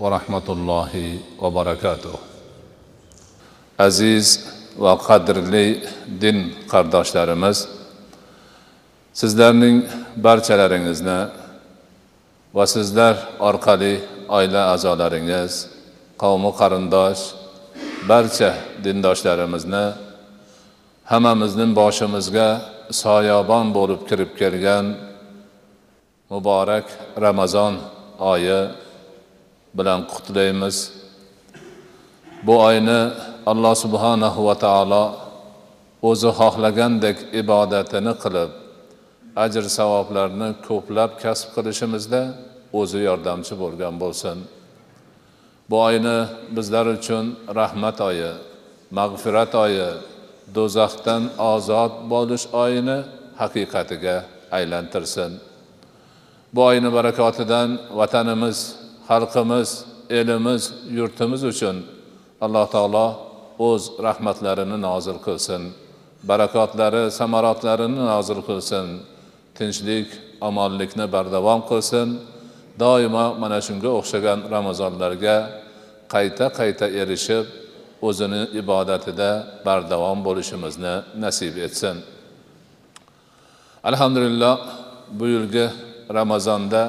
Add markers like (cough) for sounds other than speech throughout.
ورحمة الله وبركاته aziz va qadrli din qardoshlarimiz sizlarning barchalaringizni va sizlar orqali oila a'zolaringiz qavmi qarindosh barcha dindoshlarimizni hammamizning boshimizga soyabon bo'lib kirib kelgan muborak ramazon oyi bilan qutlaymiz. Bu oyni alloh subhanahu va taolo o'zi xohlagandek ibodatini qilib ajr savoblarni ko'plab kasb qilishimizda o'zi yordamchi bo'lgan bo'lsin. Bu oyni bizlar uchun rahmat oyi mag'firat oyi do'zaxdan ozod bo'lish oyini haqiqatiga aylantirsin. Bu oyni barakotidan vatanimiz xalqimiz elimiz yurtimiz uchun alloh taolo o'z rahmatlarini nozil qilsin barakotlari samaratlarini nozil qilsin tinchlik omonlikni bardavom qilsin. Doimo mana shunga o'xshagan ramazonlarga qayta qayta erishib o'zini ibodatida bardavom bo'lishimizni nasib etsin. Alhamdulillah bu yilgi ramazonda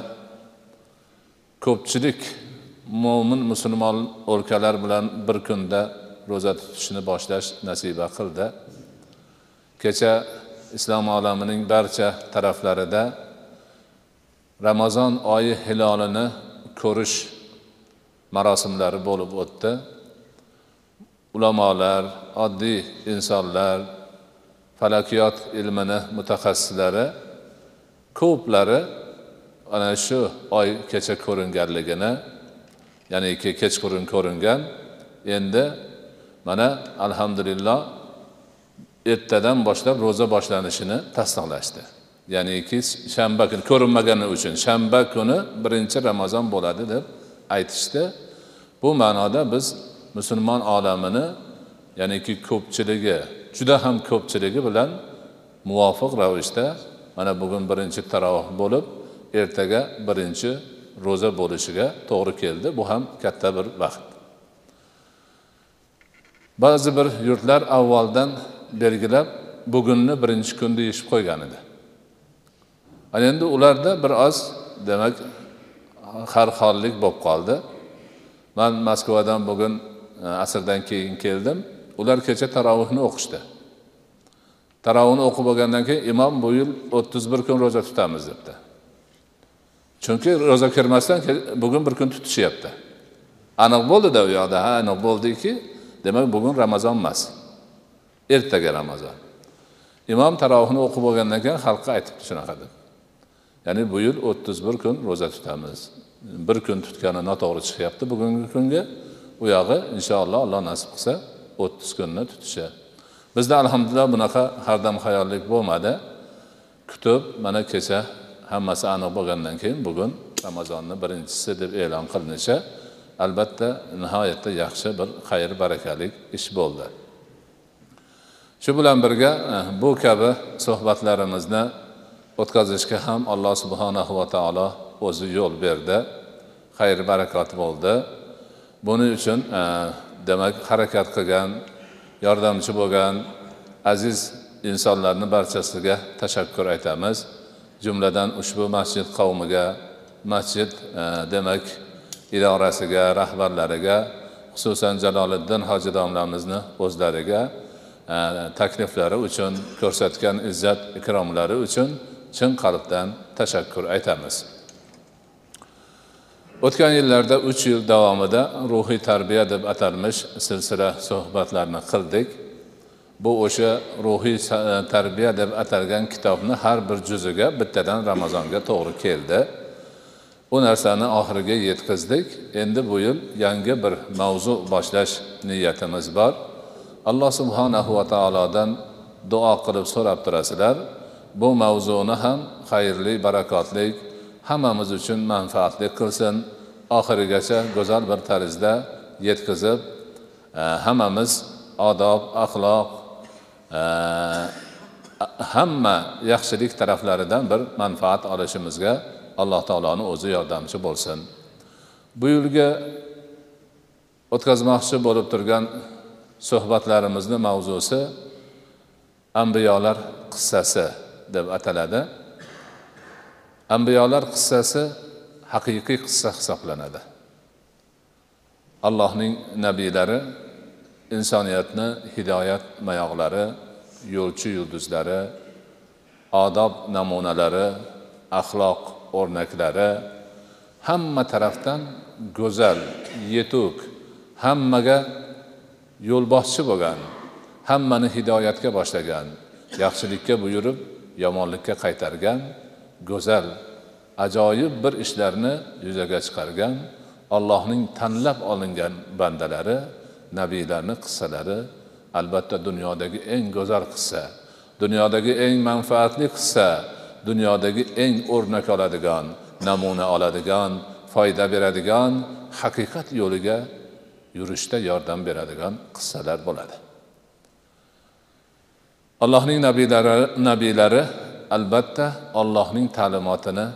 ko'pchilik mo'min musulmon o'lkalar bilan bir kunda ro'za tutishni boshlash nasiba qildi. Kecha islom olamining barcha taraflarida ramazon oyi hilolini ko'rish marosimlari bo'lib o'tdi. Ulamolar oddiy insonlar falakiyot ilmini mutaxassislari ko'plari ana shu oy kecha ko'ringanligini ya'niki kechqurun ko'ringan endi mana alhamdulillah ertadan boshlab ro'za boshlanishini tasdiqlashdi. Ya'niki shanba kuni ko'rinmagani uchun shanba kuni birinchi ramazon bo'ladi deb aytishdi. Bu ma'noda biz musulmon olamini ya'niki ko'pchiligi juda ham ko'pchiligi bilan muvofiq ravishda mana bugun birinchi taroveh bo'lib ertaga birinchi ro'za bo'lishiga to'g'ri keldi. Bu ham katta bir baxt ba'zi bir yurtlar avvaldan belgilab bugunni birinchi kun deyishib qo'ygan edi. Ana endi ularda bir oz demak har xollik bo'lib qoldi. Man moskvadan bugun e, asrdan keyin keldim. Ular kecha tarovihni o'qishdi. Tarovihni o'qib bo'lgandan keyin imom bu yil o'ttiz bir kun ro'za tutamiz debdi. Chunki ro'za kirmasdan bugun bir kun tutishyapti. Aniq bo'ldida u yoqda ha aniq bo'ldiki demak bugun ramazon emas. Ertaga ramazon. Imom tarovihni o'qib bo'lgandan keyin xalqqa aytibdi shunaqa deb. Ya'ni bu yil o'ttiz bir kun ro'za tutamiz. Bir kun tutgani noto'g'ri chiqyapti bugungi kunga. U yog'i inshaalloh alloh nasib qilsa o'ttiz kunni tutishi bizda alhamdulillah bunaqa hardam hayollik bo'lmadi. Kutib mana kecha hammasi aniq bo'lgandan keyin bugun ramazonni birinchisi deb e'lon qilinishi albatta nihoyatda yaxshi bir xayr barakalik ish bo'ldi. Shu bilan birga eh, bu kabi suhbatlarimizni o'tkazishga ham alloh subhanahu va taolo o'zi yo'l berdi. Xayr barakot bo'ldi. Buning uchun eh, demak harakat qilgan yordamchi bo'lgan aziz insonlarni barchasiga tashakkur aytamiz. Jumladan ushbu masjid qavmiga masjid e, demak idorasiga rahbarlariga xususan jaloliddin hoji domlamizni o'zlariga e, takliflari uchun ko'rsatgan izzat ikromlari uchun chin qalbdan tashakkur aytamiz. O'tgan yillarda uch yil davomida ruhiy tarbiya deb atalmish silsila suhbatlarni qildik. Bu o'sha ruhiy e, tarbiya deb atalgan kitobni har bir juziga bittadan ramazonga to'g'ri keldi. U narsani oxiriga yetkazdik. Endi bu yil yangi bir mavzu boshlash niyatimiz bor. Alloh subhanahu va taolodan duo qilib so'rab turasizlar bu mavzuni ham xayrli barakotli hammamiz uchun manfaatli qilsin. Oxirigacha go'zal bir tarzda yetkazib e, hammamiz odob axloq hamma yaxshilik taraflaridan bir manfaat olishimizga alloh taoloni o'zi yordamchi bo'lsin. Bu yilgi o'tkazmoqchi bo'lib turgan suhbatlarimizni mavzusi ambiyolar qissasi deb ataladi. Ambiyolar qissasi haqiqiy qissa hisoblanadi. Allohning nabiylari insoniyatni hidoyat mayoqlari yo'lchi yulduzlari odob namunalari axloq o'rnaklari hamma tarafdan go'zal yetuk hammaga yo'lboshchi bo'lgan hammani hidoyatga boshlagan yaxshilikka buyurib yomonlikka qaytargan go'zal ajoyib bir ishlarni yuzaga chiqargan allohning tanlab olingan bandalari nabiylarni qissalari albatta dunyodagi eng go'zal qissa dunyodagi eng manfaatli qissa dunyodagi eng o'rnak oladigan namuna oladigan foyda beradigan haqiqat yo'liga yurishda yordam beradigan qissalar bo'ladi. Allohning nabiylari nabiylari albatta ollohning ta'limotini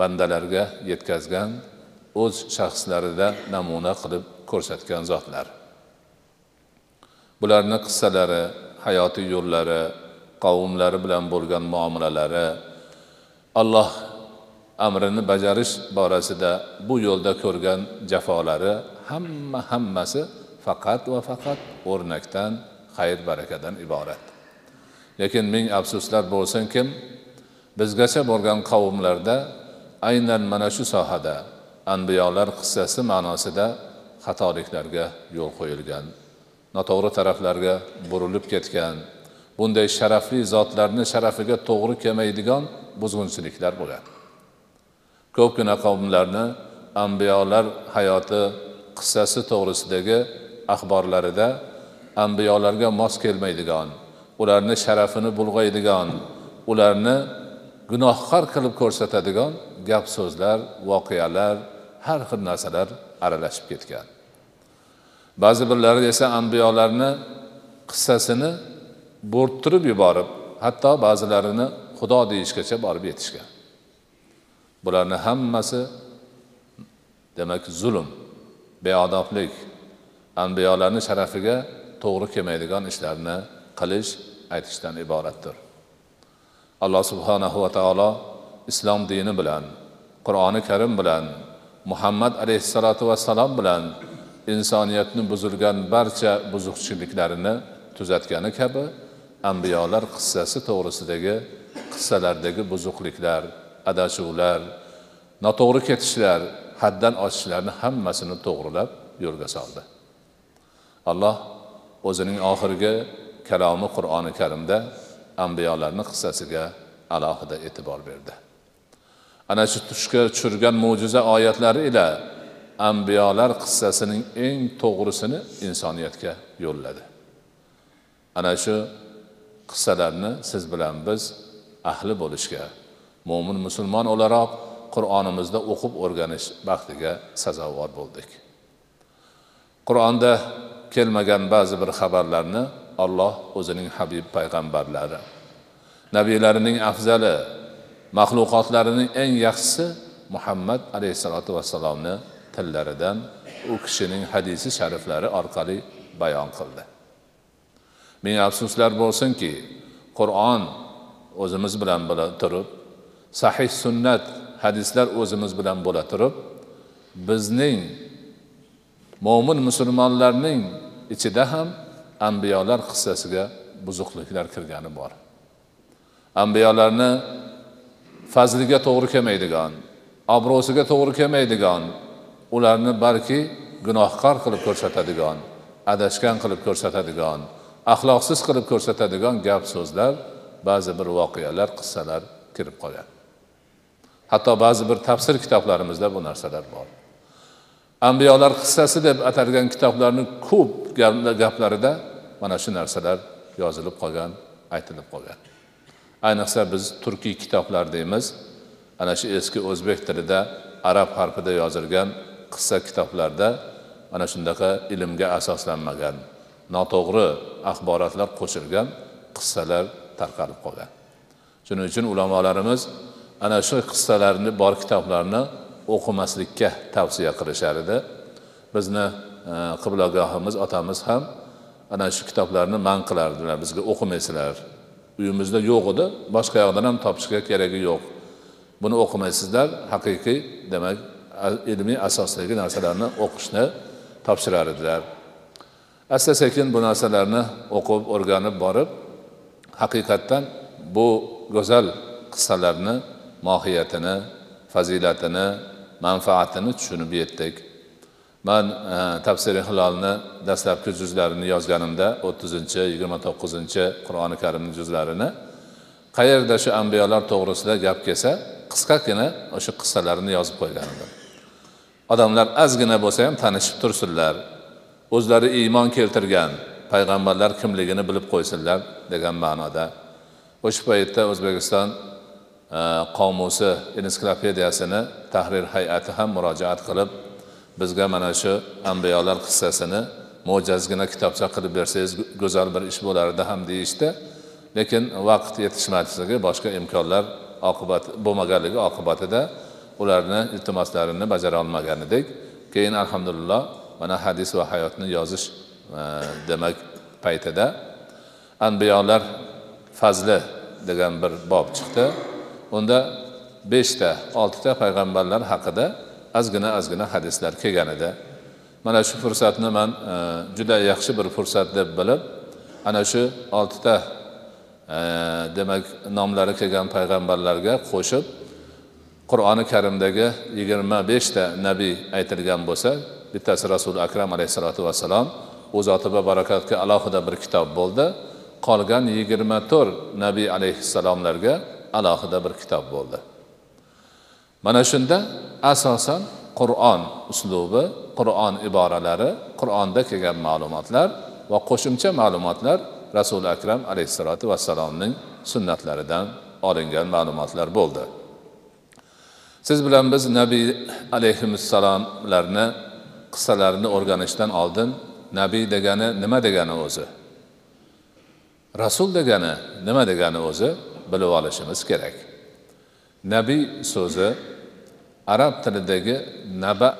bandalarga yetkazgan o'z shaxslarida namuna qilib ko'rsatgan zotlar. Bularni qissalari hayotiy yo'llari qavmlari bilan bo'lgan muomalalari alloh amrini bajarish borasida bu yo'lda ko'rgan jafolari hamma hammasi faqat va faqat o'rnakdan xayr barakadan iborat. Lekin ming afsuslar bo'lsin kim bizgacha bo'lgan qavmlarda aynan mana shu sohada anbiyolar qissasi ma'nosida xatoliklarga yo'l qo'yilgan noto'g'ri taraflarga burilib ketgan. Bunday sharafli zotlarni sharafiga to'g'ri kelmaydigan buzg'unchiliklar bo'lgan. Ko'pgina qavmlarni ambiyolar hayoti qissasi to'g'risidagi axborlarida ambiyolarga mos kelmaydigan ularni sharafini bulg'aydigan ularni gunohkor qilib ko'rsatadigan gap so'zlar voqealar har xil narsalar aralashib ketgan. Ba'zi birlari esa ambiyolarni qissasini bo'rttirib yuborib hatto ba'zilarini xudo deyishgacha borib yetishgan. Bularni hammasi demak zulm beodoblik ambiyolarni sharafiga to'g'ri kelmaydigan ishlarni qilish aytishdan iboratdir. Alloh subhanahu va taolo islom dini bilan qur'oni karim bilan muhammad alayhissalotu vassalom bilan insoniyatni buzilgan barcha buzuqchiliklarini tuzatgani kabi ambiyolar qissasi to'g'risidagi qissalardagi buzuqliklar adashuvlar noto'g'ri ketishlar haddan oshishlarni hammasini to'g'rilab yo'lga soldi. Alloh o'zining oxirgi kalomi qur'oni karimda ambiyolarni qissasiga alohida e'tibor berdi. Ana shu tushga tushirgan mo'jiza oyatlari ila ambiyolar qissasining eng to'g'risini insoniyatga yo'lladi. Ana shu qissalarni siz bilan biz ahli bo'lishga mo'min musulmon o'laroq qur'onimizda o'qib o'rganish baxtiga sazovor bo'ldik. Qur'onda kelmagan ba'zi bir xabarlarni olloh o'zining habib payg'ambarlari nabiylarining afzali maxluqotlarining eng yaxshisi muhammad alayhissalotu vassalomni tillaridan u kishining hadisi shariflari orqali bayon qildi. Ming afsuslar bo'lsinki qur'on o'zimiz bilan bo'la turib sahih sunnat hadislar o'zimiz bilan bo'la turib bizning mo'min musulmonlarning ichida ham ambiyolar qissasiga buzuqliklar kirgani bor. Ambiyolarni fazliga to'g'ri kelmaydigan obro'siga to'g'ri kelmaydigan ularni balki gunohkor qilib ko'rsatadigan adashgan qilib ko'rsatadigan axloqsiz qilib ko'rsatadigan gap so'zlar ba'zi bir voqealar qissalar kirib qolgan. Hatto ba'zi bir tafsir kitoblarimizda bu narsalar bor. Ambiyolar qissasi deb atalgan kitoblarni ko'p gaplarida mana shu narsalar yozilib qolgan aytilib qolgan. Ayniqsa biz turkiy kitoblar deymiz. Ana shu eski o'zbek tilida arab harfida yozilgan qissa kitoblarda mana shunaqa ilmga asoslanmagan noto'g'ri axborotlar qo'shilgan qissalar tarqalib qolgan. Shuning uchun ulamolarimiz ana shu qissalarni bor kitoblarni o'qimaslikka tavsiya qilishar edi. Bizni e, qiblagohimiz otamiz ham ana shu kitoblarni man qilardilar bizga o'qimaysizlar. Uyimizda yo'q edi boshqa yoqdan ham topishga keragi yo'q. Buni o'qimaysizlar haqiqiy demak ilmiy asosdagi narsalarni o'qishni topshirar edilar. Asta sekin bu narsalarni o'qib o'rganib borib haqiqatdan bu go'zal qissalarni mohiyatini fazilatini manfaatini tushunib yetdik. Man e, tafsiri hilolni dastlabki juzlarini yozganimda o'ttizinchi yigirma to'qqizinchi qur'oni karimni juzlarini qayerda shu ambiyolar to'g'risida gap kelsa qisqagina o'sha qissalarni yozib qo'ygan edim. Odamlar ozgina bo'lsa ham tanishib tursinlar. O'zlari iymon keltirgan payg'ambarlar kimligini bilib qo'ysinlar degan ma'noda. O'sha paytda o'zbekiston e, qomusi ensiklopediyasini tahrir hay'ati ham murojaat qilib bizga mana shu ambiyolar qissasini mo'jazgina kitobcha qilib bersangiz go'zal bir ish bo'lardi ham deyishdi. Lekin vaqt yetishmasligi boshqa imkonlar oqibat bo'lmaganligi oqibatida ularni iltimoslarini bajara olmagan edik. Keyin alhamdulillah mana hadis va hayotni yozish e, demak paytida anbiyolar fazli degan bir bob chiqdi. Unda beshta oltita payg'ambarlar haqida ozgina ozgina hadislar kelgan edi. Mana shu fursatni man e, juda yaxshi bir fursat deb bilib ana shu oltita e, demak nomlari kelgan payg'ambarlarga qo'shib qur'oni karimdagi yigirma beshta nabiy aytilgan bo'lsa bittasi rasuli akram alayhissalotu vassalom u zoti va barakatga alohida bir kitob bo'ldi. Qolgan yigirma to'rt nabiy alayhissalomlarga alohida bir kitob bo'ldi. Mana shunda asosan qur'on uslubi qur'on iboralari qur'onda kelgan ma'lumotlar va qo'shimcha ma'lumotlar rasuli akram alayhissalotu vassalomning sunnatlaridan olingan ma'lumotlar bo'ldi. Siz bilan biz nabiy alayhissalomlarni qissalarini o'rganishdan oldin nabiy degani nima degani o'zi? Rasul degani nima degani o'zi bilib olishimiz kerak. Nabiy so'zi arab tilidagi naba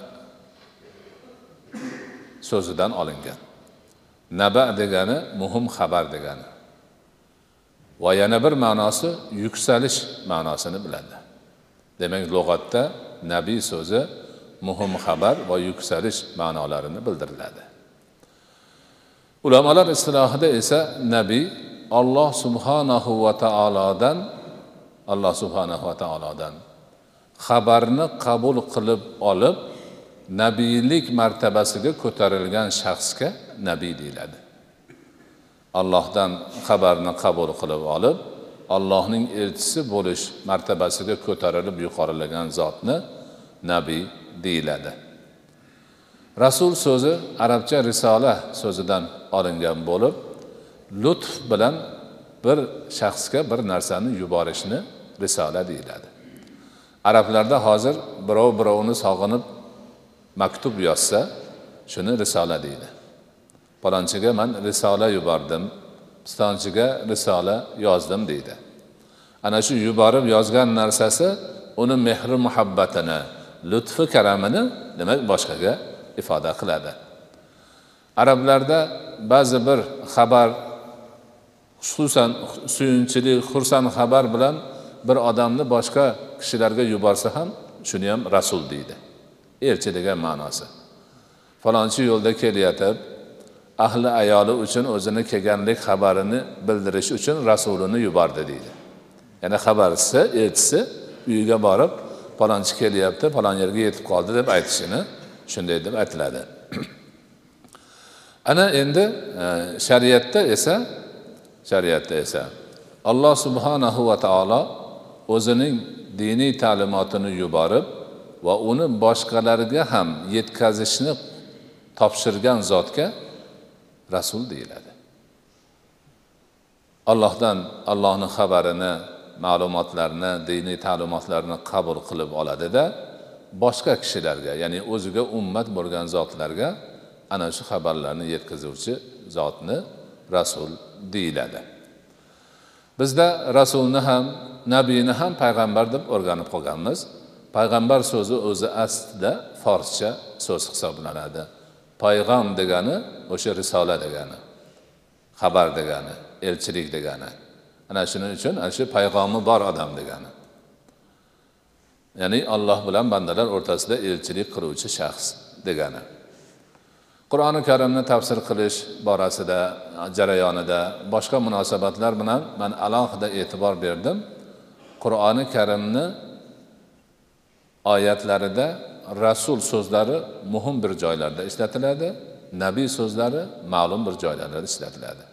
so'zidan olingan. Naba degani muhim xabar degani. Va yana bir ma'nosi yuksalish ma'nosini biladi. Demak lug'atda nabiy so'zi muhim xabar va yuksalish ma'nolarini bildiriladi. Ulamolar istilohida esa nabiy olloh subhanahu va taolodan alloh subhanahu va taolodan xabarni qabul qilib olib nabiylik martabasiga ko'tarilgan shaxsga nabiy deyiladi. Allohdan xabarni qabul qilib olib allohning elchisi bo'lish martabasiga ko'tarilib yuqorilagan zotni nabiy deyiladi. Rasul so'zi arabcha risola so'zidan olingan bo'lib lutf bilan bir shaxsga bir narsani yuborishni risola deyiladi. Arablarda hozir birov birovni sog'inib maktub yozsa shuni risola deydi. Palonchiga man risola yubordim pistonchiga risola yozdim deydi. Ana shu yuborib yozgan narsasi uni mehri muhabbatini lutfi karamini demak boshqaga ifoda qiladi. Arablarda ba'zi bir xabar xususan suyunchilik xursand xabar bilan bir odamni boshqa kishilarga yuborsa ham shuni ham rasul deydi. Elchi degan ma'nosi. Falonchi yo'lda kelayotib ahli ayoli uchun o'zini kelganlik xabarini bildirish uchun rasulini yubordi deydi. Ya'ni xabarchisi elchisi uyiga borib palonchi kelyapti palon yerga yetib qoldi deb aytishini shunday deb aytiladi. (clears throat) Ana endi e, shariatda esa shariatda esa alloh subhanahu va taolo o'zining diniy ta'limotini yuborib va uni boshqalarga ham yetkazishni topshirgan zotga rasul deyiladi. Allohdan allohni xabarini ma'lumotlarni diniy ta'limotlarni qabul qilib oladida boshqa kishilarga ya'ni o'ziga ummat bo'lgan zotlarga ana shu xabarlarni yetkazuvchi zotni rasul deyiladi. Bizda rasulni ham nabiyni ham payg'ambar deb o'rganib qolganmiz. Payg'ambar so'zi o'zi aslida forscha so'z hisoblanadi. Payg'am degani o'sha risola degani xabar degani elchilik degani. Ana shuning uchun ana shu payg'omi bor odam degani. Ya'ni alloh bilan bandalar o'rtasida elchilik qiluvchi shaxs degani. Qur'oni karimni tafsir qilish borasida jarayonida boshqa munosabatlar bilan man alohida e'tibor berdim. Qur'oni karimni oyatlarida rasul so'zlari muhim bir joylarda ishlatiladi. Nabiy so'zlari ma'lum bir joylarda ishlatiladi.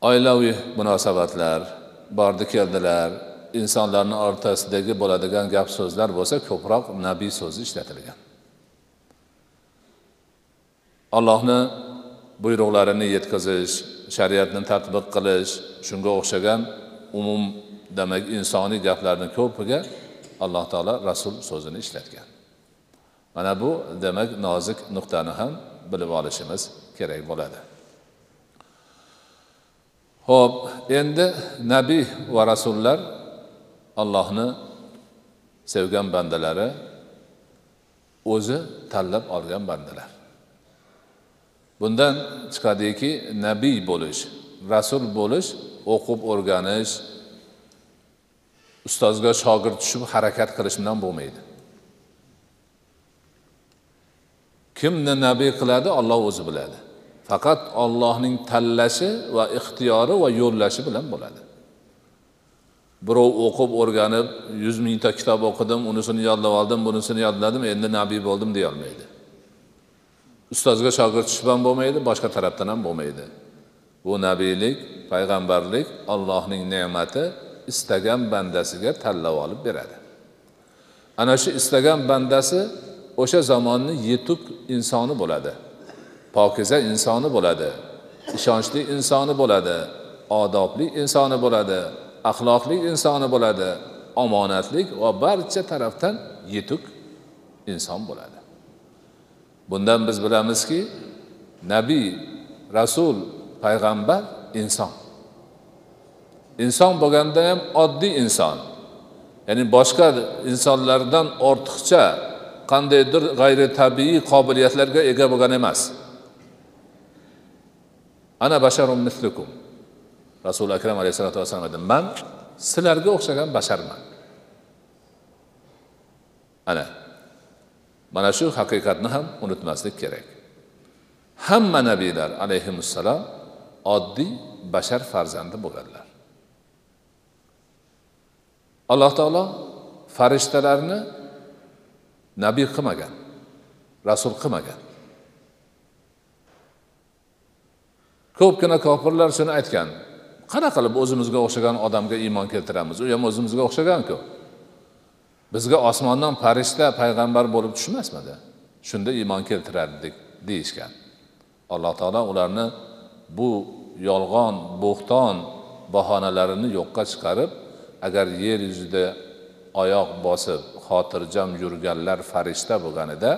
Oilaviy munosabatlar bordi keldilar insonlarni o'rtasidagi bo'ladigan gap so'zlar bo'lsa ko'proq nabiy so'zi ishlatilgan. Allohni buyruqlarini yetkazish shariatni tatbiq qilish shunga o'xshagan umum demak insoniy gaplarni ko'piga alloh taolo rasul so'zini ishlatgan. Mana bu demak nozik nuqtani ham bilib olishimiz kerak bo'ladi. Ho'p endi nabiy va rasullar allohni sevgan bandalari o'zi tanlab olgan bandalar. Bundan chiqadiki nabiy bo'lish rasul bo'lish o'qib o'rganish ustozga shogird tushib harakat qilish bilan bo'lmaydi. Kimni nabiy qiladi olloh o'zi biladi. Faqat ollohning tanlashi va ixtiyori va yo'llashi bilan bo'ladi. Birov o'qib o'rganib yuz mingta kitob o'qidim unisini yodlab oldim bunisini yodladim endi nabiy bo'ldim deyolmaydi. Ustozga shogird tushib ham bo'lmaydi boshqa tarafdan ham bo'lmaydi. Bu nabiylik payg'ambarlik allohning ne'mati istagan bandasiga tanlab olib beradi. Ana shu istagan bandasi o'sha zamonni yetuk insoni bo'ladi. Pokiza insoni bo'ladi ishonchli insoni bo'ladi odobli insoni bo'ladi axloqli insoni bo'ladi omonatlik va barcha tarafdan yetuk inson bo'ladi. Bundan biz bilamizki nabiy rasul payg'ambar inson. Inson bo'lganda ham oddiy inson. Ya'ni boshqa insonlardan ortiqcha qandaydir g'ayritabiiy qobiliyatlarga ega bo'lgan emas. Ana basharun mislukum. Rasuli akram alayhissalotu vassalom aytdi man sizlarga o'xshagan basharman. Ana mana shu haqiqatni ham unutmaslik kerak. Hamma nabiylar alayhissalom oddiy bashar farzandi bo'lganlar alloh taolo farishtalarni nabiy qilmagan rasul qilmagan. Ko'pgina kofirlar shuni aytgan. Qanaqa qilib o'zimizga o'xshagan odamga iymon keltiramiz? U ham o'zimizga o'xshaganku. Bizga osmondan farishta payg'ambar bo'lib tushmasmidi? Shunda iymon keltirardik deyishgan. Alloh taolo ularni bu yolg'on bo'xton bahonalarini yo'qqa chiqarib agar yer yuzida oyoq bosib xotirjam yurganlar farishta bo'lganida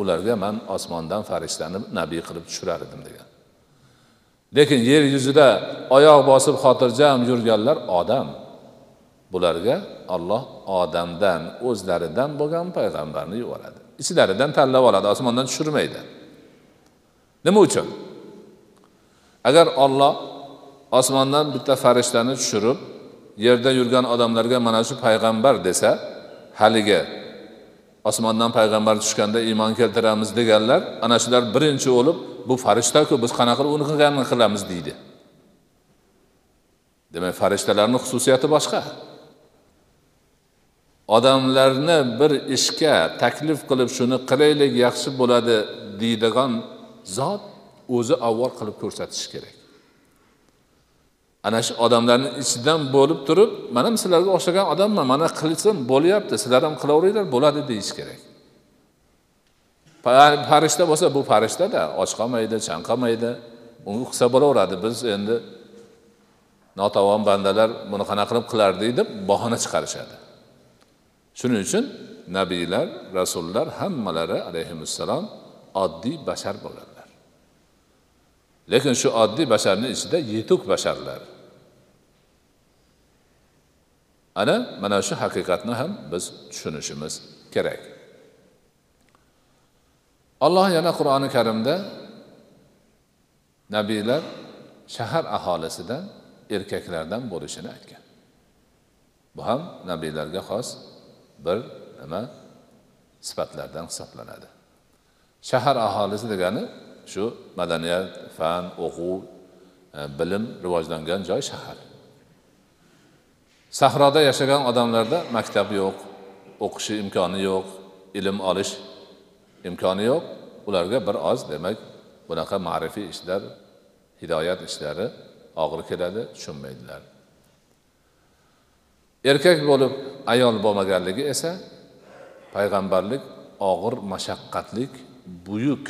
ularga man osmondan farishtani nabiy qilib tushirar edim degan. Lekin yer yuzida oyoq bosib xotirjam yurganlar odam. Bularga olloh odamdan o'zlaridan bo'lgan payg'ambarni yuboradi. Ichlaridan tanlab oladi osmondan tushirmaydi. Nima uchun? Agar olloh osmondan bitta farishtani tushirib yerda yurgan odamlarga mana shu payg'ambar desa haligi osmondan payg'ambar tushganda iymon keltiramiz deganlar ana shular birinchi o'lib bu farishtaku biz qanaqa qilib uni qilganini qilamiz deydi. Demak farishtalarni xususiyati boshqa. Odamlarni bir ishga taklif qilib shuni qilaylik yaxshi bo'ladi deydigan zot o'zi avval qilib ko'rsatishi kerak. Ana shu odamlarni ichidan bo'lib turib mana sizlarga o'xshagan odamman mana qilsam bo'lyapti sizlar ham qilaveringlar bo'ladi deyish kerak. Farishta bo'lsa bu farishtada och qolmaydi chanqamaydi uni qilsa bo'laveradi biz endi notavon bandalar buni qanaqa qilib qilardik deb bahona chiqarishadi. Shuning uchun nabiylar rasullar hammalari alayhissalom oddiy bashar bo'lganlar lekin shu oddiy basharni ichida yetuk basharlar ana mana shu haqiqatni ham biz tushunishimiz kerak. Alloh yana qur'oni karimda nabiylar shahar aholisidan erkaklardan bo'lishini aytgan. Bu ham nabiylarga xos bir nima sifatlardan hisoblanadi. Shahar aholisi degani shu madaniyat fan o'quv e, bilim rivojlangan joy shahar. Sahroda yashagan odamlarda maktab yo'q o'qishi imkoni yo'q ilm olish imkoni yo'q. Ularga bir oz demak bunaqa ma'rifiy ishlar hidoyat ishlari og'ir keladi tushunmaydilar. Erkak bo'lib ayol bo'lmaganligi esa payg'ambarlik og'ir mashaqqatlik buyuk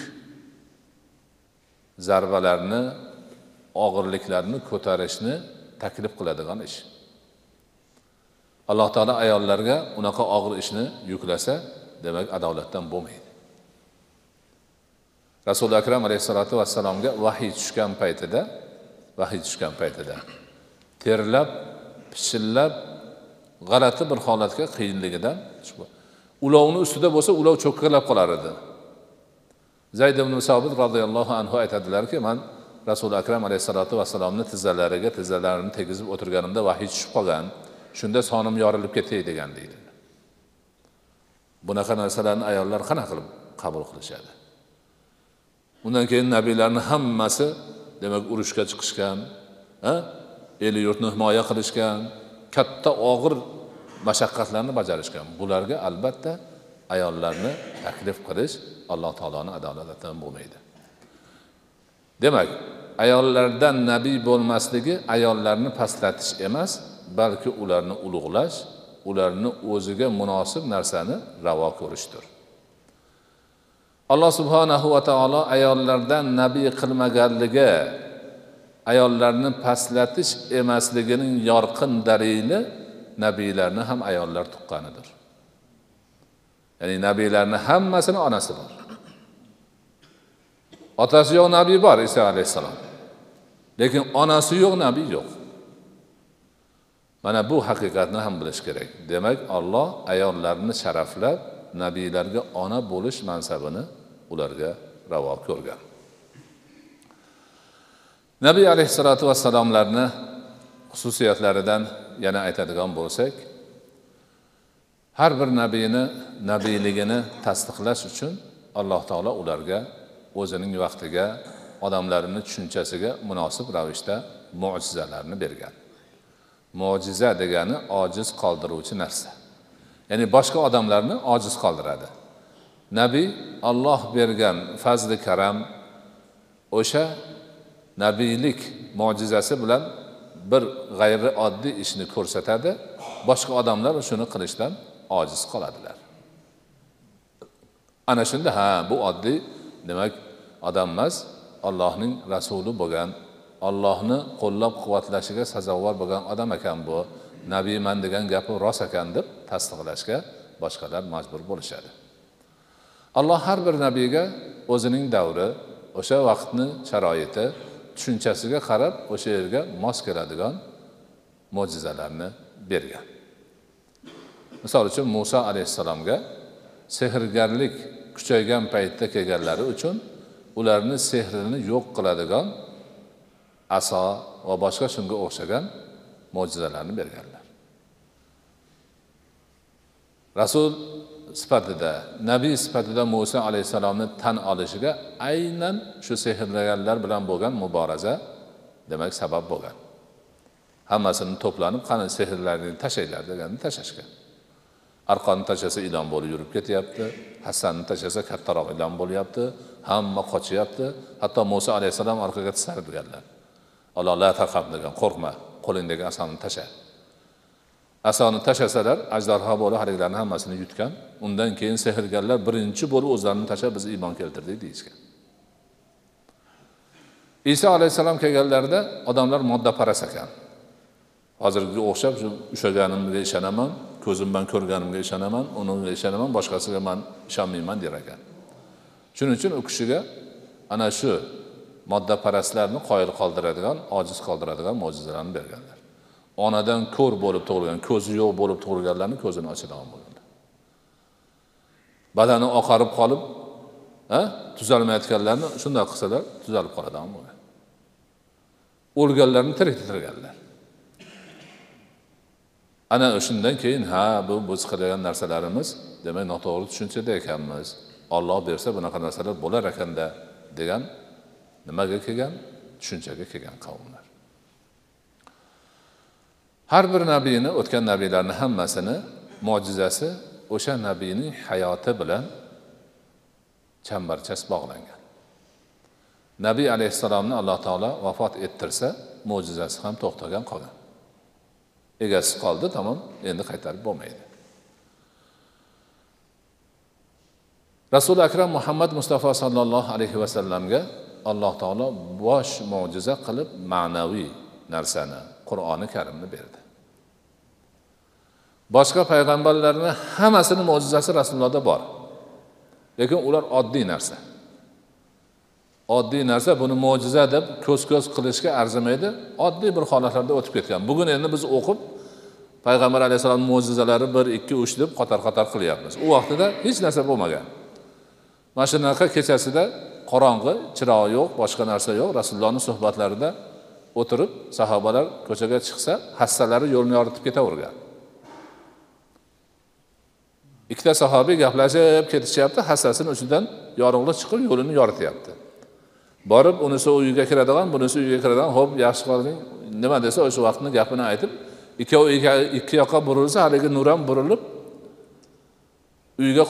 zarbalarni og'irliklarni ko'tarishni taklif qiladigan ish. Alloh taolo ayollarga unaqa og'ir ishni yuklasa demak adolatdan bo'lmaydi. Rasuli akram alayhissalotu vassalomga vahiy tushgan paytida vahiy tushgan paytida terlab pichillab g'alati bir holatga qiyinligidan ulovni ustida bo'lsa ulov cho'kkalab qolar edi. Zayd ibn sobit roziyallohu anhu aytadilarki man rasuli akram alayhissalotu vassalomni tizzalariga tizzalarini tegizib o'tirganimda vahiy tushib qolgan. Shunda sonim yorilib ketay degan deydi. Bunaqa narsalarni ayollar qanaqa qilib qabul qilishadi? Undan keyin nabiylarni hammasi demak urushga chiqishgan el yurtni himoya qilishgan katta og'ir mashaqqatlarni bajarishgan. Bularga albatta ayollarni taklif qilish alloh taoloni adolatidan bo'lmaydi. Demak ayollardan nabiy bo'lmasligi ayollarni pastlatish emas balki ularni ulug'lash ularni o'ziga munosib narsani ravo ko'rishdir. Alloh subhanahu va taolo ayollardan nabiy qilmaganligi ayollarni pastlatish emasligining yorqin dalili nabiylarni ham ayollar tuqqanidir. Ya'ni nabiylarni hammasini onasi bor. Otasi yo'q nabiy bor iso alayhissalom. Lekin onasi yo'q nabiy yo'q. Mana bu haqiqatni ham bilish kerak. Demak olloh ayollarni sharaflab nabiylarga ona bo'lish mansabini ularga ravo ko'rgan. Nabiy alayhissalotu vassalomlarni xususiyatlaridan yana aytadigan bo'lsak har bir nabiyni nabiyligini tasdiqlash uchun alloh taolo ularga o'zining vaqtiga odamlarini tushunchasiga munosib ravishda mo'jizalarni bergan. Mo'jiza degani ojiz qoldiruvchi narsa. Ya'ni boshqa odamlarni ojiz qoldiradi. Nabiy olloh bergan fazli karam o'sha nabiylik mo'jizasi bilan bir g'ayri oddiy ishni ko'rsatadi. Boshqa odamlar shuni qilishdan ojiz qoladilar. Ana shunda ha bu oddiy demak odam emas allohning rasuli bo'lgan ollohni qo'llab quvvatlashiga sazovor bo'lgan odam ekan bu. Nabiyman degan gapi rost ekan deb tasdiqlashga boshqalar majbur bo'lishadi. Alloh har bir nabiyga o'zining davri o'sha vaqtni sharoiti tushunchasiga qarab o'sha yerga mos keladigan mo'jizalarni bergan. Misol uchun muso alayhissalomga sehrgarlik kuchaygan paytda kelganlari uchun ularni sehrini yo'q qiladigan aso va boshqa shunga o'xshagan mo'jizalarni berganlar. Rasul sifatida nabiy sifatida muso alayhissalomni tan olishiga aynan shu sehrlaganlar bilan bo'lgan muboraza demak sabab bo'lgan. Hammasini to'planib qani sehrlaringni tashlanglar deganda tashlashgan. Arqonni tashlasa ilon bo'lib yurib ketyapti hassanni tashlasa kattaroq ilon bo'lyapti hamma qochyapti hatto muso alayhissalom orqaga tisarilganlar alloh la taqab degan qo'rqma qo'lingdagi asoni tasha. Asoni tashlasalar ajdarho bo'lib haligi hammasini yutgan undan keyin sehrgarlar birinchi bo'lib o'zlarini tashlab biz iymon keltirdik deyishgan. Iso alayhissalom kelganlarida odamlar moddaparast ekan. Hozirgiga o'xshab shu ushlaganimga ishonaman ko'zim bilan ko'rganimga ishonaman unga ishonaman boshqasiga man ishonmayman der ekan. Shuning uchun u kishiga ana shu moddaparastlarni qoyil qoldiradigan ojiz qoldiradigan mo'jizalarni berganlar. Onadan ko'r bo'lib tug'ilgan ko'zi yo'q bo'lib tug'ilganlarni ko'zini ochadigan bo'lganlar badani oqarib qolib tuzalmayotganlarni shunday qilsalar tuzalib qoladigan bo'lgan o'lganlarni tiriktirganlar ana o'shandan keyin ha bu biz qilgan narsalarimiz demak noto'g'ri tushunchada ekanmiz olloh bersa bunaqa narsalar bo'lar ekanda degan nimaga kelgan? Tushunchaga kelgan qavmlar. Har bir nabiyni o'tgan nabiylarni hammasini mo'jizasi o'sha nabiyning hayoti bilan chambarchas bog'langan. Nabiy alayhissalomni alloh taolo vafot ettirsa mo'jizasi ham to'xtagan qolgan. Egasi qoldi tamom endi qaytarib bo'lmaydi. Rasuli akram muhammad mustafa sollallohu alayhi vasallamga alloh taolo bosh mo'jiza qilib ma'naviy narsani qur'oni karimni berdi. Boshqa payg'ambarlarni hammasini mo'jizasi rasulullohda bor. Lekin ular oddiy narsa. Oddiy narsa buni mo'jiza deb ko'z ko'z qilishga arzimaydi oddiy bir holatlarda o'tib ketgan. Bugun endi biz o'qib payg'ambar alayhissalom mo'jizalari bir ikki uch deb qator qator qilyapmiz. U vaqtida hech narsa bo'lmagan. Mana shunaqa kechasida qorong'i chirog'i yo'q boshqa narsa yo'q. Rasulullohni suhbatlarida o'tirib sahobalar ko'chaga chiqsa hassalari yo'lni yoritib ketavergan. Ikkita sahobiy gaplashib ketishyapti hassasini uchidan yorug'lik chiqib yo'lini yorityapti. Borib unisi uyiga kiradigan bunisi uyiga kiradigan ho'p yaxshi qolding nima desa o'sha vaqtni gapini aytib ikkovi ikki yoqqa burilsa haligi nur ham burilib uyga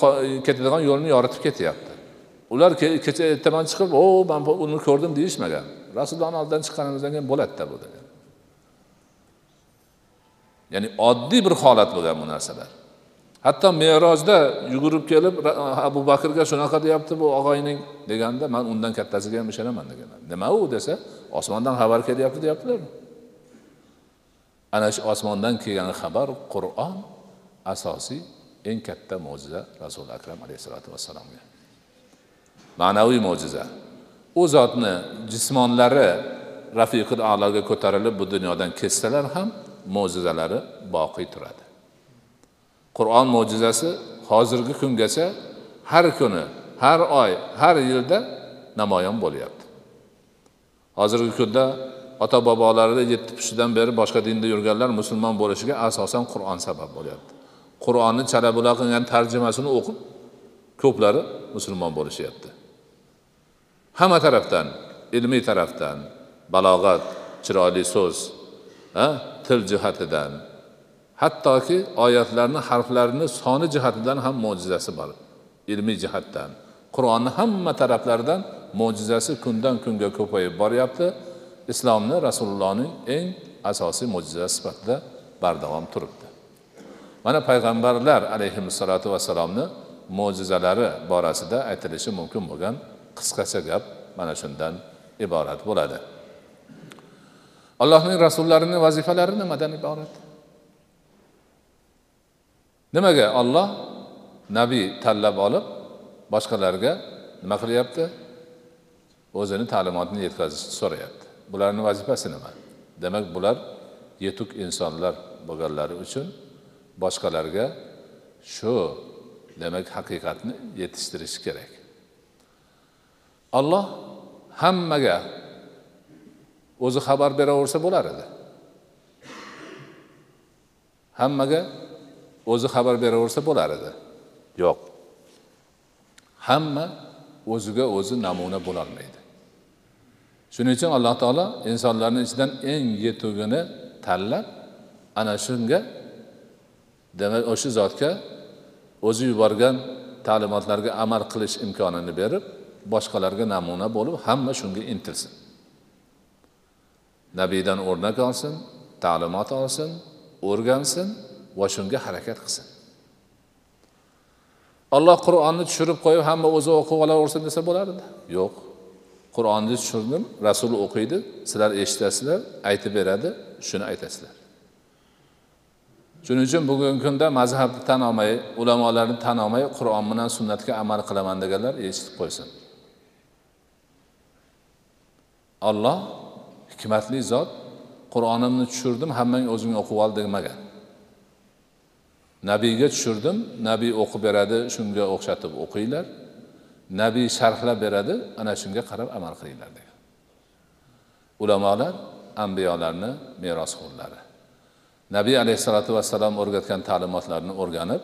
ketadigan yo'lni yoritib ketyapti. Ular kecha ertaman chiqib o man uni ko'rdim deyishmagan rasulullohni oldidan chiqqanimizdan keyin bo'ladida bu degan ya'ni oddiy bir holat bo'lgan bu narsalar. Hatto merojda yugurib kelib abu bakrga shunaqa deyapti bu og'ayning deganda man undan kattasiga ham ishonaman deganlar. Nima u desa osmondan xabar kelyapti deyaptilar. Ana shu osmondan kelgan xabar qur'on asosiy eng katta mo'jiza rasuli akram alayhissalotu vassalomga. Ma'naviy mo'jiza. U zotni jismonlari rafiqil aloga ko'tarilib bu dunyodan ketsalar ham mo'jizalari boqiy turadi. Qur'on mo'jizasi hozirgi kungacha har kuni har oy har yilda namoyon bo'lyapti. Hozirgi kunda ota bobolarida yetti pushidan beri boshqa dinda yurganlar musulmon bo'lishiga asosan qur'on sabab bo'lyapti. Qur'onni chala bula qilgan tarjimasini o'qib ko'plari musulmon bo'lishyapti. Hamma tarafdan ilmiy tarafdan balog'at chiroyli so'z til jihatidan hattoki oyatlarni harflarini soni jihatidan ham mo'jizasi bor. Ilmiy jihatdan. Qur'onni hamma taraflaridan mo'jizasi kundan kunga ko'payib boryapti. Islomni rasulullohning eng asosiy mo'jizasi sifatida bardavom turibdi. Mana payg'ambarlar alayhissalotu vassalomni mo'jizalari borasida aytilishi mumkin bo'lgan qisqacha gap mana shundan iborat bo'ladi. Allohning rasullarini vazifalari nimadan iborat? Nimaga olloh nabiy tanlab olib boshqalarga nima qilyapti? O'zini ta'limotini yetkazishni so'rayapti. Bularni vazifasi nima? Demak bular yetuk insonlar bo'lganlari uchun boshqalarga shu demak haqiqatni yetishtirish kerak. Olloh hammaga o'zi xabar beraversa bo'lar edi. Hammaga o'zi xabar beraversa bo'lar edi. Yo'q. Hamma o'ziga o'zi namuna bo'lolmaydi. Shuning uchun alloh taolo insonlarni ichidan eng yetugini tanlab ana shunga demak o'sha zotga o'zi yuborgan ta'limotlarga amal qilish imkonini berib boshqalarga namuna bo'lib hamma shunga intilsin. Nabiydan o'rnak olsin ta'limot olsin o'rgansin va shunga harakat qilsin. Alloh qur'onni tushirib qo'yib hamma o'zi o'qib olaversin desa bo'lardi. Yo'q. Qur'onni tushirdim rasul o'qiydi sizlar eshitasizlar aytib beradi shuni aytasizlar. Shuning uchun bugungi kunda mazhabni tan olmay ulamolarni tan olmay qur'on bilan sunnatga amal qilaman deganlar eshitib qo'ysin. Olloh hikmatli zot qur'onimni tushirdim hammang o'zing o'qib ol demagan nabiyga tushirdim nabiy o'qib beradi shunga o'xshatib o'qinglar. Nabiy sharhlab beradi ana shunga qarab amal qilinglar degan ulamolar ambiyolarni merosxo'rlari. Nabiy alayhissalotu vassalom o'rgatgan ta'limotlarni o'rganib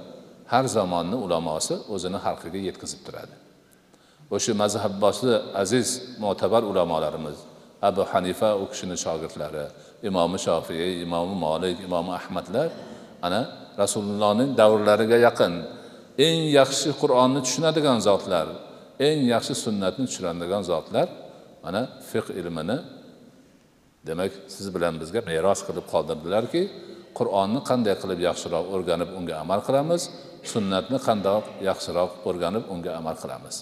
har zamonni ulamosi o'zini xalqiga yetkazib turadi. O'sha mazhabbosli aziz mo'tabar ulamolarimiz abu hanifa u kishini shogirdlari imomi shofiy imomi molik imomi ahmadlar ana rasulullohning davrlariga yaqin eng yaxshi qur'onni tushunadigan zotlar eng yaxshi sunnatni tushunadigan zotlar mana fiq ilmini demak siz bilan bizga meros qilib qoldirdilarki qur'onni qanday qilib yaxshiroq o'rganib unga amal qilamiz sunnatni qandoq yaxshiroq o'rganib unga amal qilamiz.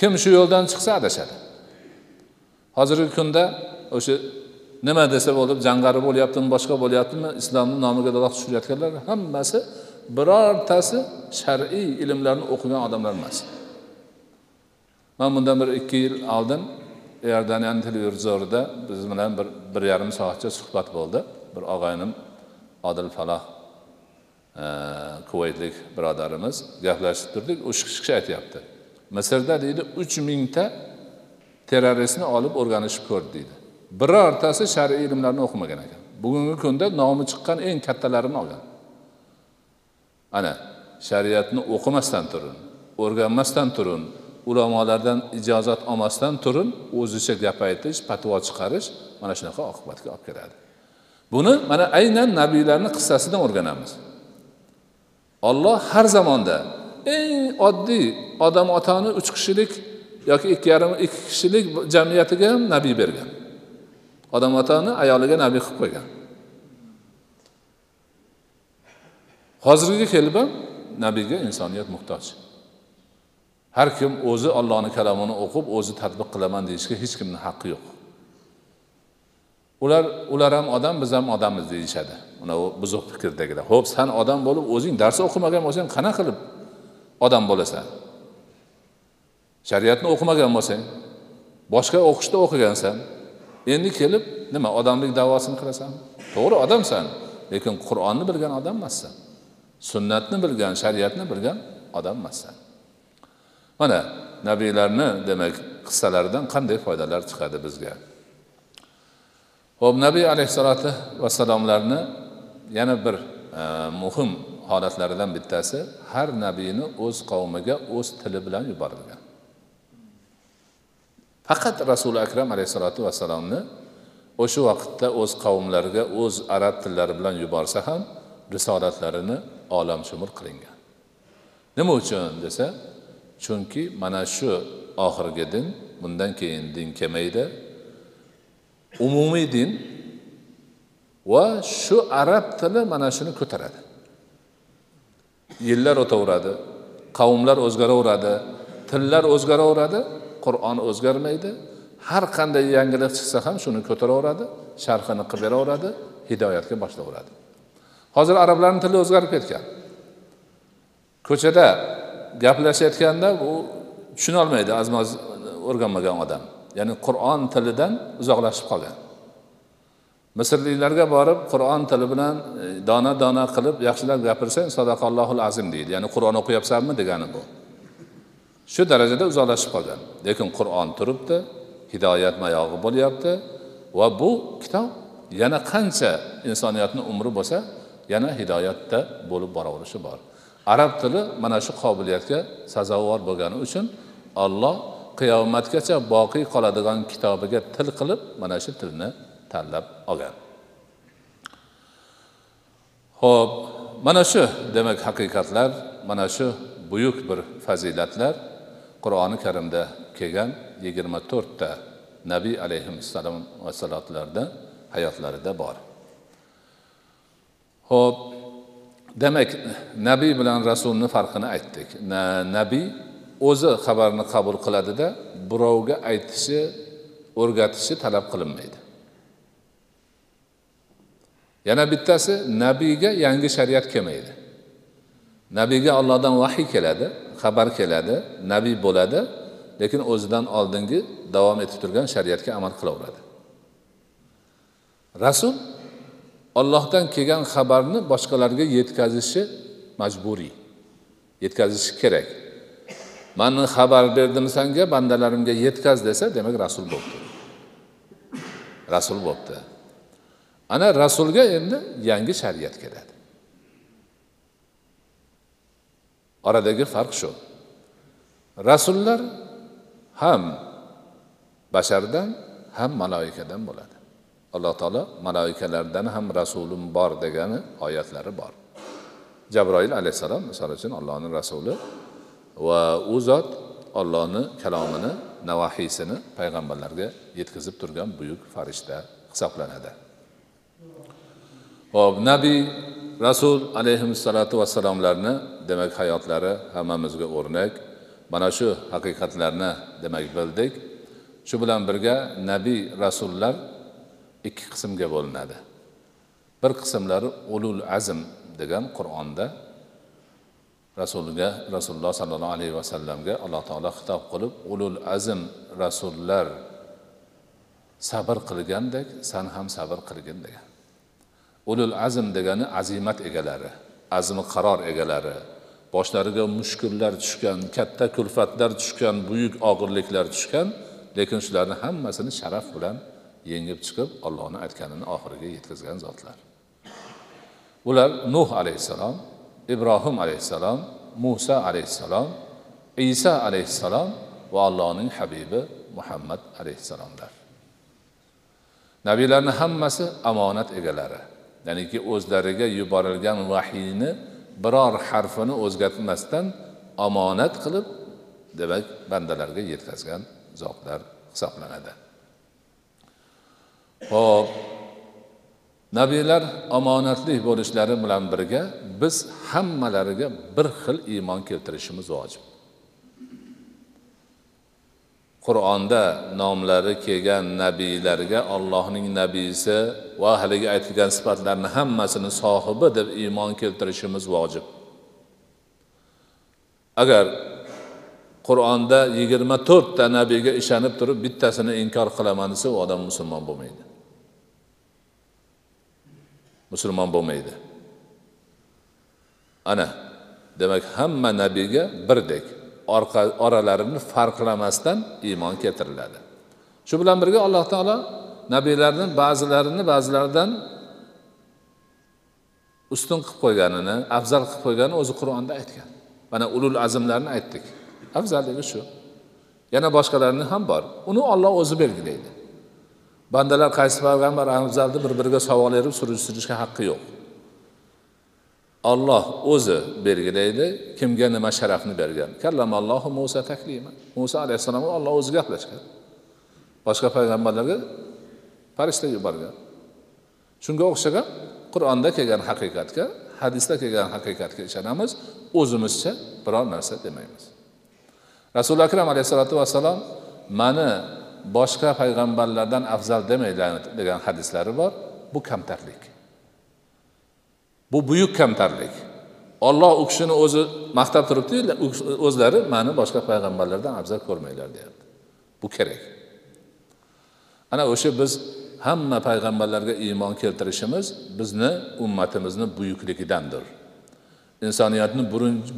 Kim shu yo'ldan chiqsa adashadi. Hozirgi kunda o'sha nima desa bo'lib jangari bo'lyaptimi boshqa bo'lyaptimi islomni nomiga daloq tushirayotganlar hammasi birortasi shar'iy ilmlarni o'qigan odamlar emas. Man bundan bir ikki yil oldin iordaniyani televizorida biz bilan bir bir yarim soatcha suhbat bo'ldi. Bir og'aynim odil faloh e, kuvaytlik birodarimiz gaplashib turdik. O'sha kishi aytyapti. Misrda deydi uch mingta terroristni olib o'rganishib ko'rdi deydi. Birortasi shar'iy ilmlarni o'qimagan ekan. Bugungi kunda nomi chiqqan eng kattalarini olgan. Ana shariatni o'qimasdan turun o'rganmasdan turun ulamolardan ijozat olmasdan turun o'zicha gap aytish patvo chiqarish mana shunaqa oqibatga olib keladi. Buni mana aynan nabiylarni qissasidan o'rganamiz. Olloh har zamonda eng oddiy odam otani uch kishilik yoki ikki yarim ikki kishilik jamiyatiga ham nabiy bergan. Odam otani ayoliga nabiy qilib qo'ygan. Hozirgiga kelib ham nabiyga insoniyat muhtoj. Har kim o'zi ollohni kalomini o'qib o'zi tadbiq qilaman deyishga hech kimni haqqi yo'q. Ular ular ham odam biz ham odammiz deyishadi. Mana u buzuq fikrdagilar ho'p san odam bo'lib o'zing dars o'qimagan bo'lsang qanaqa qilib odam bo'lasan. Shariatni o'qimagan bo'lsang boshqa o'qishda o'qigansan endi kelib nima odamlik davosini qilasan? To'g'ri odamsan lekin qur'onni bilgan odam emassan sunnatni bilgan shariatni bilgan odam emassan mana nabiylarni demak qissalaridan qanday foydalar chiqadi bizga? Ho'p nabiy alayhissalotu vassalomlarni yana bir e, muhim holatlaridan bittasi har nabiyni o'z qavmiga o'z tili bilan yuborilgan. Faqat rasuli akram alayhissalotu vassalomni o'sha vaqtda o'z qavmlariga o'z arab tillari bilan yuborsa ham risolatlarini olamshumul qilingan. Nima uchun desa chunki mana shu oxirgi din bundan keyin din kelmaydi umumiy din va shu arab tili mana shuni ko'taradi. Yillar o'taveradi qavmlar o'zgaraveradi tillar o'zgaraveradi qur'on o'zgarmaydi. Har qanday yangilik chiqsa ham shuni ko'taraveradi sharhini qilib beraveradi hidoyatga boshlaveradi. Hozir arablarni tili o'zgarib ketgan. Ko'chada gaplashayotganda u tushunolmaydi azmoz o'rganmagan odam. Ya'ni qur'on tilidan uzoqlashib qolgan. Misrliklarga borib qur'on tili bilan e, dona dona qilib yaxshilab gapirsang sadaqallohul azim deydi. Ya'ni qur'on o'qiyapsanmi degani bu. Shu darajada uzoqlashib qolgan. Lekin qur'on turibdi hidoyat mayog'i bo'lyapti va bu kitob yana qancha insoniyatni umri bo'lsa yana hidoyatda bo'lib boraverishi bor. Arab tili mana shu qobiliyatga sazovor bo'lgani uchun olloh qiyomatgacha boqiy qoladigan kitobiga til qilib mana shu tilni tanlab olgan. Ho'p mana shu demak haqiqatlar mana shu buyuk bir fazilatlar qur'oni karimda kelgan yigirma to'rtta nabiy alayhissalom vassalotlarda hayotlarida bor. Ho'p demak nabiy bilan rasulni farqini aytdik. Na, nabiy o'zi xabarni qabul qiladida birovga aytishi o'rgatishi talab qilinmaydi. Yana bittasi nabiyga yangi shariat kelmaydi. Nabiyga allohdan vahiy keladi xabar keladi nabiy bo'ladi lekin o'zidan oldingi davom etib turgan shariatga amal qilaveradi. Rasul ollohdan kelgan xabarni boshqalarga yetkazishi majburiy yetkazishi kerak. Mani xabar berdim sanga bandalarimga yetkaz desa demak rasul bo'libdi rasul bo'libdi ana rasulga endi yangi shariat keladi. Oradagi farq shu. Rasullar ham bashardan ham maloikadan bo'ladi. Alloh taolo maloikalardan ham rasulim bor degani oyatlari bor. Jabroil alayhissalom misol uchun allohni rasuli va u zot ollohni kalomini navahiysini payg'ambarlarga yetkazib turgan buyuk farishta hisoblanadi. Ho'p nabiy rasul alayhissalotu vassalomlarni demak hayotlari hammamizga o'rnak. Mana shu haqiqatlarni demak bildik. Shu bilan birga nabiy rasullar ikki qismga bo'linadi. Bir qismlari ulul azm degan qur'onda rasulga rasululloh sollallohu alayhi vasallamga alloh taolo xitob qilib ulul azm rasullar sabr qilgandek san ham sabr qilgin degan. Ulul azm degani azimat egalari azmi qaror egalari boshlariga mushkullar tushgan katta kulfatlar tushgan buyuk og'irliklar tushgan lekin shularni hammasini sharaf bilan yengib chiqib ollohni aytganini oxiriga yetkazgan zotlar. Ular nuh alayhissalom ibrohim alayhissalom muso alayhissalom iso alayhissalom va allohning habibi muhammad alayhissalomlar. Nabiylarni hammasi omonat egalari. Ya'niki o'zlariga yuborilgan vahiyni biror harfini o'zgartmasdan omonat qilib demak bandalarga yetkazgan zotlar hisoblanadi. Ho'p nabiylar omonatli bo'lishlari bilan birga biz hammalariga bir xil iymon keltirishimiz vojib. Qur'onda nomlari kelgan nabiylarga allohning nabiysi va haligi aytilgan sifatlarni hammasini sohibi deb iymon keltirishimiz vojib. Agar qur'onda yigirma to'rtta nabiyga ishonib turib bittasini inkor qilaman desa u odam musulmon bo'lmaydi. Musulmon bo'lmaydi. Ana demak hamma nabiyga birdek. Oralarini farqlamasdan iymon keltiriladi. Shu bilan birga alloh taolo nabiylarni ba'zilarini ba'zilaridan ustun qilib qo'yganini afzal qilib qo'yganini o'zi qur'onda aytgan. Mana ulul azmlarni aytdik. Afzalligi shu. Yana boshqalarini ham bor. Uni olloh o'zi belgilaydi. Bandalar qaysi payg'ambar afzal deb bir biriga savol berib surishtirishga haqqi yo'q. Olloh o'zi belgilaydi kimga nima sharafni bergan. Kallamallohu muso taklima. Muso alayhissalomga olloh o'zi gaplashgan. Boshqa payg'ambarlarga farishta yuborgan. Shunga o'xshagan qur'onda kelgan haqiqatga hadisda kelgan haqiqatga ishonamiz o'zimizcha biror narsa demaymiz. Rasuli akram alayhissalotu vassalom mani boshqa payg'ambarlardan afzal demanglar degan hadislari bor. Bu kamtarlik. Bu buyuk kamtarlik. Olloh u kishini o'zi maqtab turibdi o'zlari mani boshqa payg'ambarlardan afzal ko'rmanglar deyapti. Bu kerak. Ana o'sha biz hamma payg'ambarlarga iymon keltirishimiz bizni ummatimizni buyukligidandir. Insoniyatni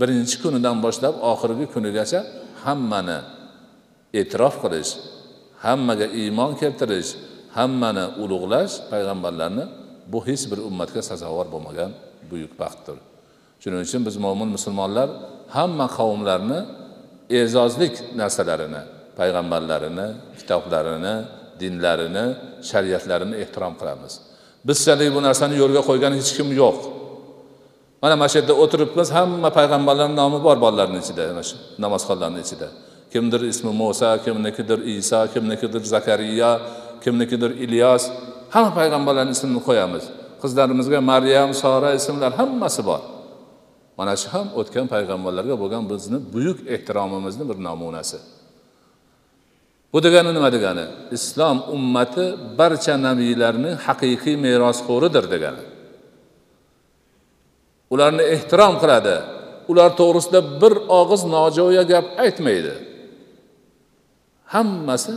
birinchi kunidan boshlab oxirgi kunigacha hammani e'tirof qilish hammaga iymon keltirish hammani ulug'lash payg'ambarlarni bu hech bir ummatga sazovor bo'lmagan buyuk baxtdir. Shuning uchun biz mo'min musulmonlar hamma qavmlarni e'zozlik narsalarini payg'ambarlarini kitoblarini dinlarini shariatlarini ehtirom qilamiz. Bizchalik bu narsani yo'lga qo'ygan hech kim yo'q. Mana mana shu yerda o'tiribmiz hamma payg'ambarlarni nomi bor bolalarni ichida mana shu namozxonlarni ichida. Kimdir ismi muso kimnikidir iso kimnikidir zakariya kimnikidir ilyos hamma payg'ambarlarni ismini qo'yamiz. Qizlarimizga maryam sora ismlar hammasi bor. Mana shu ham o'tgan payg'ambarlarga bo'lgan bizni buyuk ehtiromimizni bir namunasi. Bu degani nima degani? Islom ummati barcha nabiylarni haqiqiy merosxo'ridir degani. Ularni ehtirom qiladi. Ular to'g'risida bir og'iz nojo'ya gap aytmaydi. Hammasi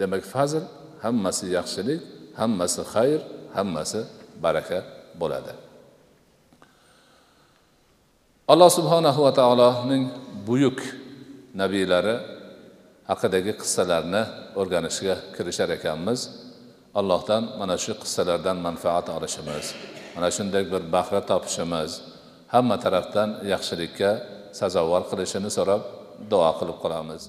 demak fazl hammasi yaxshilik hammasi xayr hammasi baraka bo'ladi. Alloh subhanahu va taoloning buyuk nabiylari haqidagi qissalarni o'rganishga kirishar ekanmiz. Allohdan mana shu qissalardan manfaat olishimiz mana shunday bir bahra topishimiz hamma tarafdan yaxshilikka sazovor qilishini so'rab duo qilib qolamiz.